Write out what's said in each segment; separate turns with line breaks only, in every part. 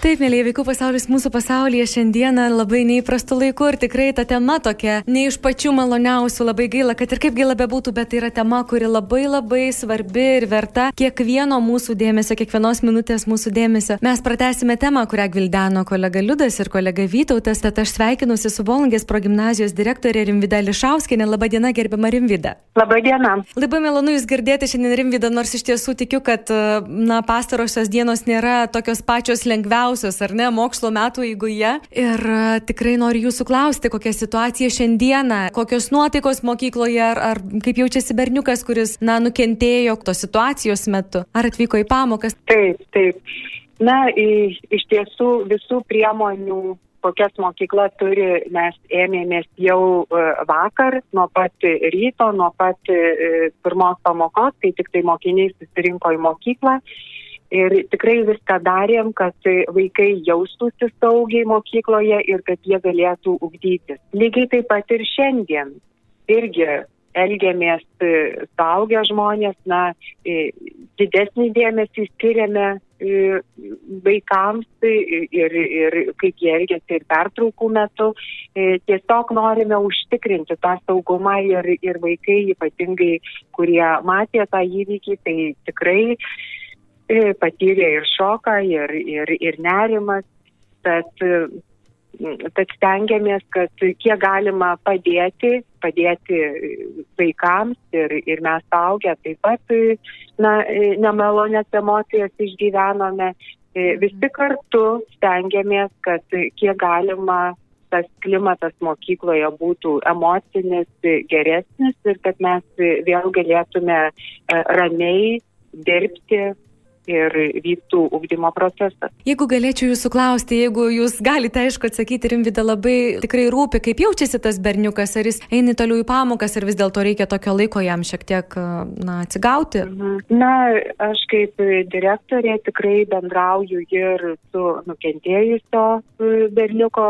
Taip, mėlyje vaikų pasaulis mūsų pasaulyje šiandieną labai neįprastu laiku ir tikrai ta tema tokia ne iš pačių maloniausių, labai gaila, kad ir kaip gaila bebūtų, bet tai yra tema, kuri labai labai svarbi ir verta kiekvieno mūsų dėmesio, kiekvienos minutės mūsų dėmesio. Mes pratęsime temą, kurią gvildeno kolega Liudas ir kolega Vytautas, tad aš sveikinusi su Bolangės progymnazijos direktorė Rimvida Lišauskinė. Labadiena, gerbiama Rimvida.
Labadiena.
Labai malonu Jūs girdėti šiandien Rimvida, nors iš tiesų tikiu, kad na, pastarosios dienos nėra tokios pačios lengviausios sunkiausios, ar ne, mokslo metų eigoje. Ir e, tikrai noriu jūsų klausti, kokia situacija šiandieną, kokios nuotaikos mokykloje, ar, ar kaip jaučiasi berniukas, kuris, na, nukentėjo tos situacijos metu, ar atvyko į pamokas.
Taip, taip. Na, iš tiesų visų priemonių kokias mokykla turi, mes ėmėmės jau e, vakar, nuo pat ryto, nuo pat e, pirmos pamokos, kai tik tai mokiniai susirinko į mokyklą Ir tikrai viską darėm, kad vaikai jaustųsi saugiai mokykloje ir kad jie galėtų ugdytis. Lygiai taip pat ir šiandien. Irgi elgiamės e, suaugę žmonės, na, e, didesnį dėmesį skiriame e, vaikams ir, ir kaip jie elgesi ir pertraukų metu. Tiesiog norime užtikrinti tą saugumą ir, ir vaikai, ypatingai, kurie matė tą įvykį, tai tikrai patyrė ir šoką, ir, ir, ir nerimas. Tad, tad stengiamės, kad kiek galima padėti, padėti vaikams ir, ir mes augę taip pat na, nemalonės emocijas išgyvenome. E, visi kartu stengiamės, kad kiek galima tas klimatas mokykloje būtų emocinis, geresnis ir kad mes vėl galėtume e, ramiai dirbti ir vyktų ugdymo procesas.
Jeigu galėčiau jūsų klausti, jeigu jūs galite, aišku, atsakyti, Rimvida labai tikrai rūpi, kaip jaučiasi tas berniukas, ar jis eina toliau į pamokas, ar vis dėlto reikia tokio laiko jam šiek tiek na, atsigauti?
Na, aš kaip direktorė tikrai bendrauju ir su nukentėjusio berniuko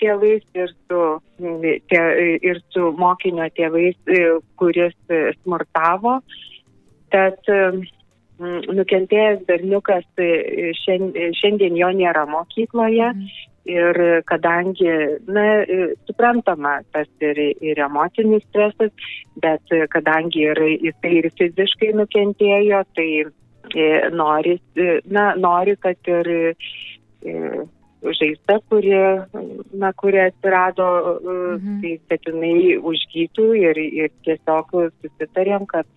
tėvais, ir su, tie, ir su mokinio tėvais, kuris smurtavo. Tad nukentėjęs berniukas tai šiandien jo nėra mokykloje. Mhm. Ir kadangi, na, suprantama, tas ir, ir emocinis stresas, bet kadangi ir jisai ir fiziškai nukentėjo, tai e, nori, na, nori, kad ir e, žaizda, kuri, na, kuri atsirado, mhm. tai kad jinai užgytų ir, ir tiesiog susitarėm, kad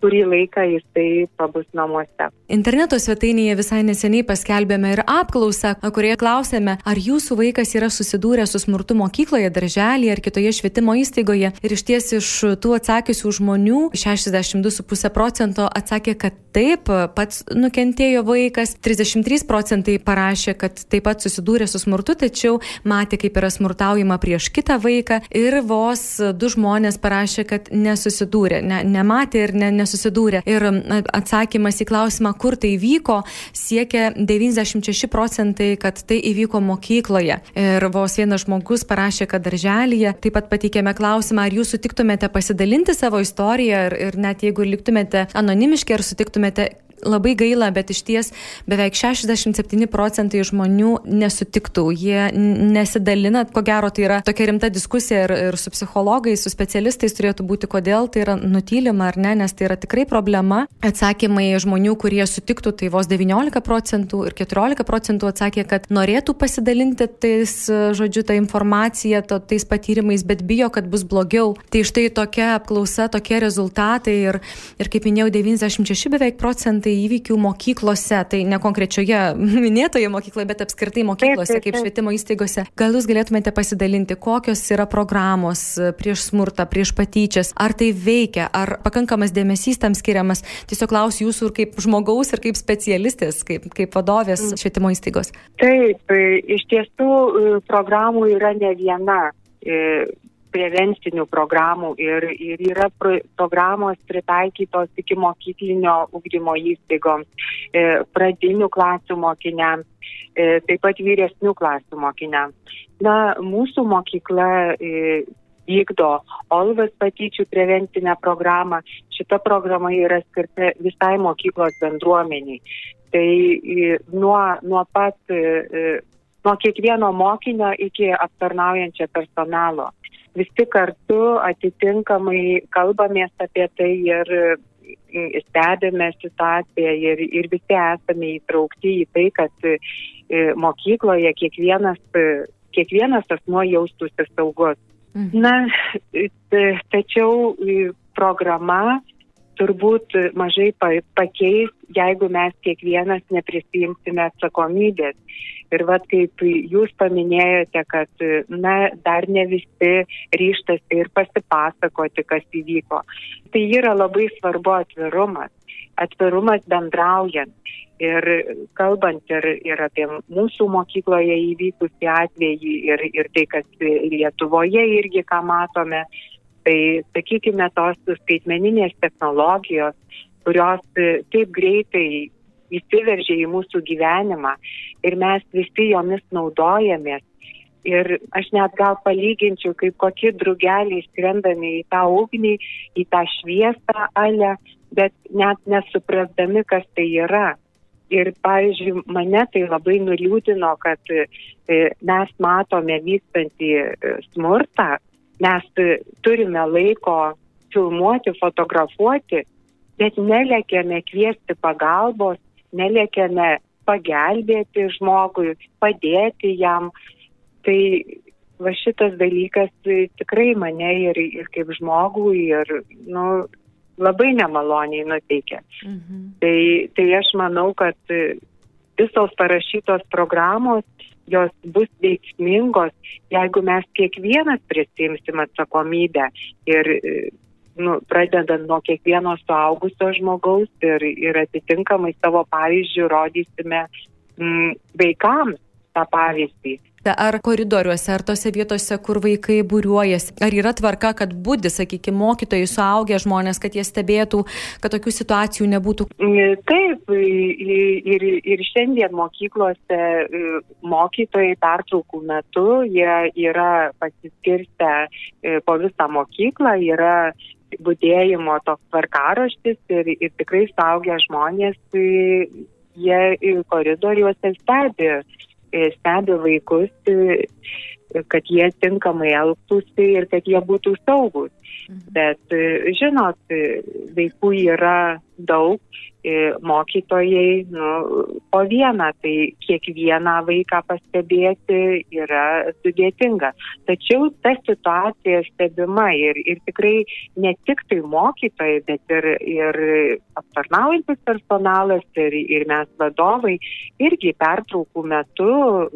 kurį laiką jisai pabus namuose.
Interneto svetainėje visai neseniai paskelbėme ir apklausą, kurioje klausėme, ar jūsų vaikas yra susidūręs su smurtu mokykloje, darželėje ar kitoje švietimo įstaigoje. Ir iš ties iš tų atsakiusių žmonių 62,5 procento atsakė, kad taip, pats nukentėjo vaikas, 33 procentai parašė, kad taip pat susidūrė su smurtu, tačiau matė, kaip yra smurtaujama prieš kitą vaiką ir vos du žmonės parašė, kad nesusidūrė, ne, nematė ir ne, nesusidūrė nesusidūrė. Ir atsakymas į klausimą, kur tai vyko, siekia 96 procentai, kad tai įvyko mokykloje. Ir vos vienas žmogus parašė, kad darželėje. Taip pat pateikėme klausimą, ar jūs sutiktumėte pasidalinti savo istoriją ir, ir net jeigu liktumėte anonimiški, ar sutiktumėte labai gaila, bet iš ties beveik 67 procentai žmonių nesutiktų, jie nesidalina, ko gero tai yra tokia rimta diskusija ir, ir su psichologais, su specialistais turėtų būti, kodėl tai yra nutylima ar ne, nes tai yra tikrai problema. Atsakymai žmonių, kurie sutiktų, tai vos 19 procentų ir 14 procentų atsakė, kad norėtų pasidalinti tais, žodžiu, tą informaciją, to, tais patyrimais, bet bijo, kad bus blogiau. Tai štai tokia apklausa, tokie rezultatai ir, ir kaip minėjau, 96 beveik procentai tai įvykių mokyklose, tai ne konkrečioje minėtoje mokykloje, bet apskritai mokyklose, kaip švietimo įstaigose. Gal jūs galėtumėte pasidalinti, kokios yra programos prieš smurtą, prieš patyčias, ar tai veikia, ar pakankamas dėmesys tam skiriamas. Tiesiog klausiu jūsų ir kaip žmogaus, ir kaip specialistės, kaip, kaip vadovės mm. švietimo įstaigos.
Taip, iš tiesų programų yra ne viena. Prevencinių programų ir, ir yra pro, programos pritaikytos iki mokyklinio ugdymo įstaigoms, e, pradinių klasių mokiniams, e, taip pat vyresnių klasių mokiniams. Na, mūsų mokykla e, vykdo Olvas patyčių prevencinę programą. Šita programa yra skirta visai mokyklos bendruomeniai. Tai nuo, nuo pat, nuo kiekvieno mokinio iki aptarnaujančio personalo visi kartu atitinkamai kalbamės apie tai ir stebime situaciją ir, ir visi esame įtraukti į tai, kad e, mokykloje kiekvienas, kiekvienas asmuo jaustųsi saugus. Mhm. Na, tačiau programa turbūt mažai pakeis, jeigu mes kiekvienas neprisimsime atsakomybės. Ir vad kaip jūs paminėjote, kad na, dar ne visi ryštasi ir pasipasakoti, kas įvyko. Tai yra labai svarbu atvirumas, atvirumas bendraujant. Ir kalbant ir, ir apie mūsų mokykloje įvykusį atvejį ir, ir tai, kas Lietuvoje irgi ką matome, tai sakykime tos skaitmeninės technologijos, kurios taip greitai įsiveržė į mūsų gyvenimą ir mes visi jomis naudojamės. Ir aš net gal palyginčiau, kaip kokie drugeliai skrendami į tą ugnį, į tą šviesą alę, bet net nesuprasdami, kas tai yra. Ir, pavyzdžiui, mane tai labai nuliūdino, kad e, mes matome vykstantį e, smurtą, mes turime laiko filmuoti, fotografuoti, bet nelekėme kviesti pagalbos, neliekiame pagelbėti žmogui, padėti jam. Tai va šitas dalykas tikrai mane ir, ir kaip žmogų, ir nu, labai nemaloniai nuteikia. Mhm. Tai, tai aš manau, kad visos parašytos programos, jos bus veiksmingos, jeigu mes kiekvienas prisimsim atsakomybę ir nu, pradedant nuo kiekvieno suaugusio žmogaus ir, ir atitinkamai savo pavyzdžių rodysime mm, vaikams tą pavyzdį.
Ar koridoriuose, ar tose vietose, kur vaikai būriuojasi, ar yra tvarka, kad būdi, sakykime, mokytojai, suaugę žmonės, kad jie stebėtų, kad tokių situacijų nebūtų?
Taip, ir, ir šiandien mokyklose e, mokytojai pertraukų metu jie yra pasiskirstę e, po visą mokyklą, yra būdėjimo toks tvarkaraštis ir, ir tikrai saugia žmonės, jie koridoriuose stebi, stebi vaikus, kad jie tinkamai elgtųsi ir kad jie būtų saugus. Mhm. Bet, žinot, vaikų yra daug E, mokytojai nu, po vieną, tai kiekvieną vaiką pastebėti yra sudėtinga. Tačiau ta situacija stebima ir, ir tikrai ne tik tai mokytojai, bet ir, ir aptarnaujantis personalas ir, ir mes vadovai irgi pertraukų metu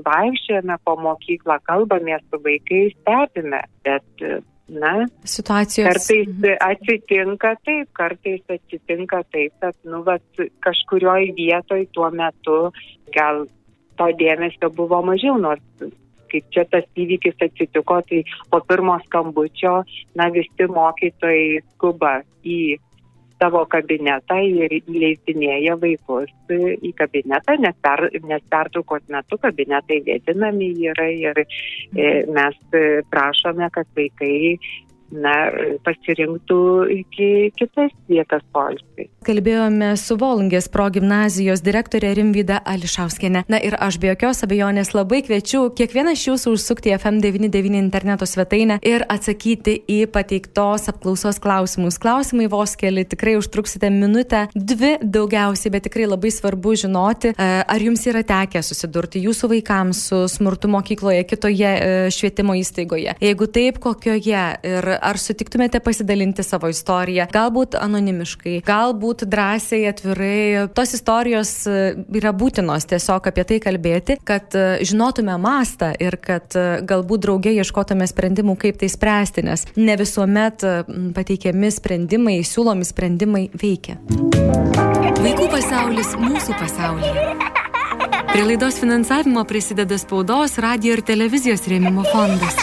vaikščiame po mokyklą, kalbame su vaikais, stebime. Bet Na,
situacijos.
Kartais mhm. atsitinka taip, kartais atsitinka taip, kad, nu, vat, kažkurioj vietoj tuo metu gal to dėmesio buvo mažiau, nors kaip čia tas įvykis atsitiko, tai po pirmo skambučio, na, visi mokytojai skuba į savo kabinetą ir įleistinėja vaikus į kabinetą, nes, per, nes pertraukos metu kabinetai vėdinami yra ir e, mes prašome, kad vaikai na, pasirinktų iki kitas vietas poilsiui.
Kalbėjome su Volungės progymnazijos direktorė Rimvyda Ališauskienė. Na ir aš be jokios abejonės labai kviečiu kiekvieną iš jūsų užsukti FM99 interneto svetainę ir atsakyti į pateiktos apklausos klausimus. Klausimai vos keli, tikrai užtruksite minutę, dvi daugiausiai, bet tikrai labai svarbu žinoti, e, ar jums yra tekę susidurti jūsų vaikams su smurtu mokykloje, kitoje e, švietimo įstaigoje. Jeigu taip, kokioje ir ar sutiktumėte pasidalinti savo istoriją, galbūt anonimiškai, galbūt drąsiai, atvirai. Tos istorijos e, yra būtinos tiesiog apie tai kalbėti, kad e, žinotume mastą ir kad e, galbūt draugė ieškotume sprendimų, kaip tai spręsti, nes ne visuomet pateikiami sprendimai, siūlomi sprendimai veikia. Vaikų pasaulis mūsų pasaulyje. Prie laidos finansavimo prisideda spaudos, radio ir televizijos rėmimo fondas.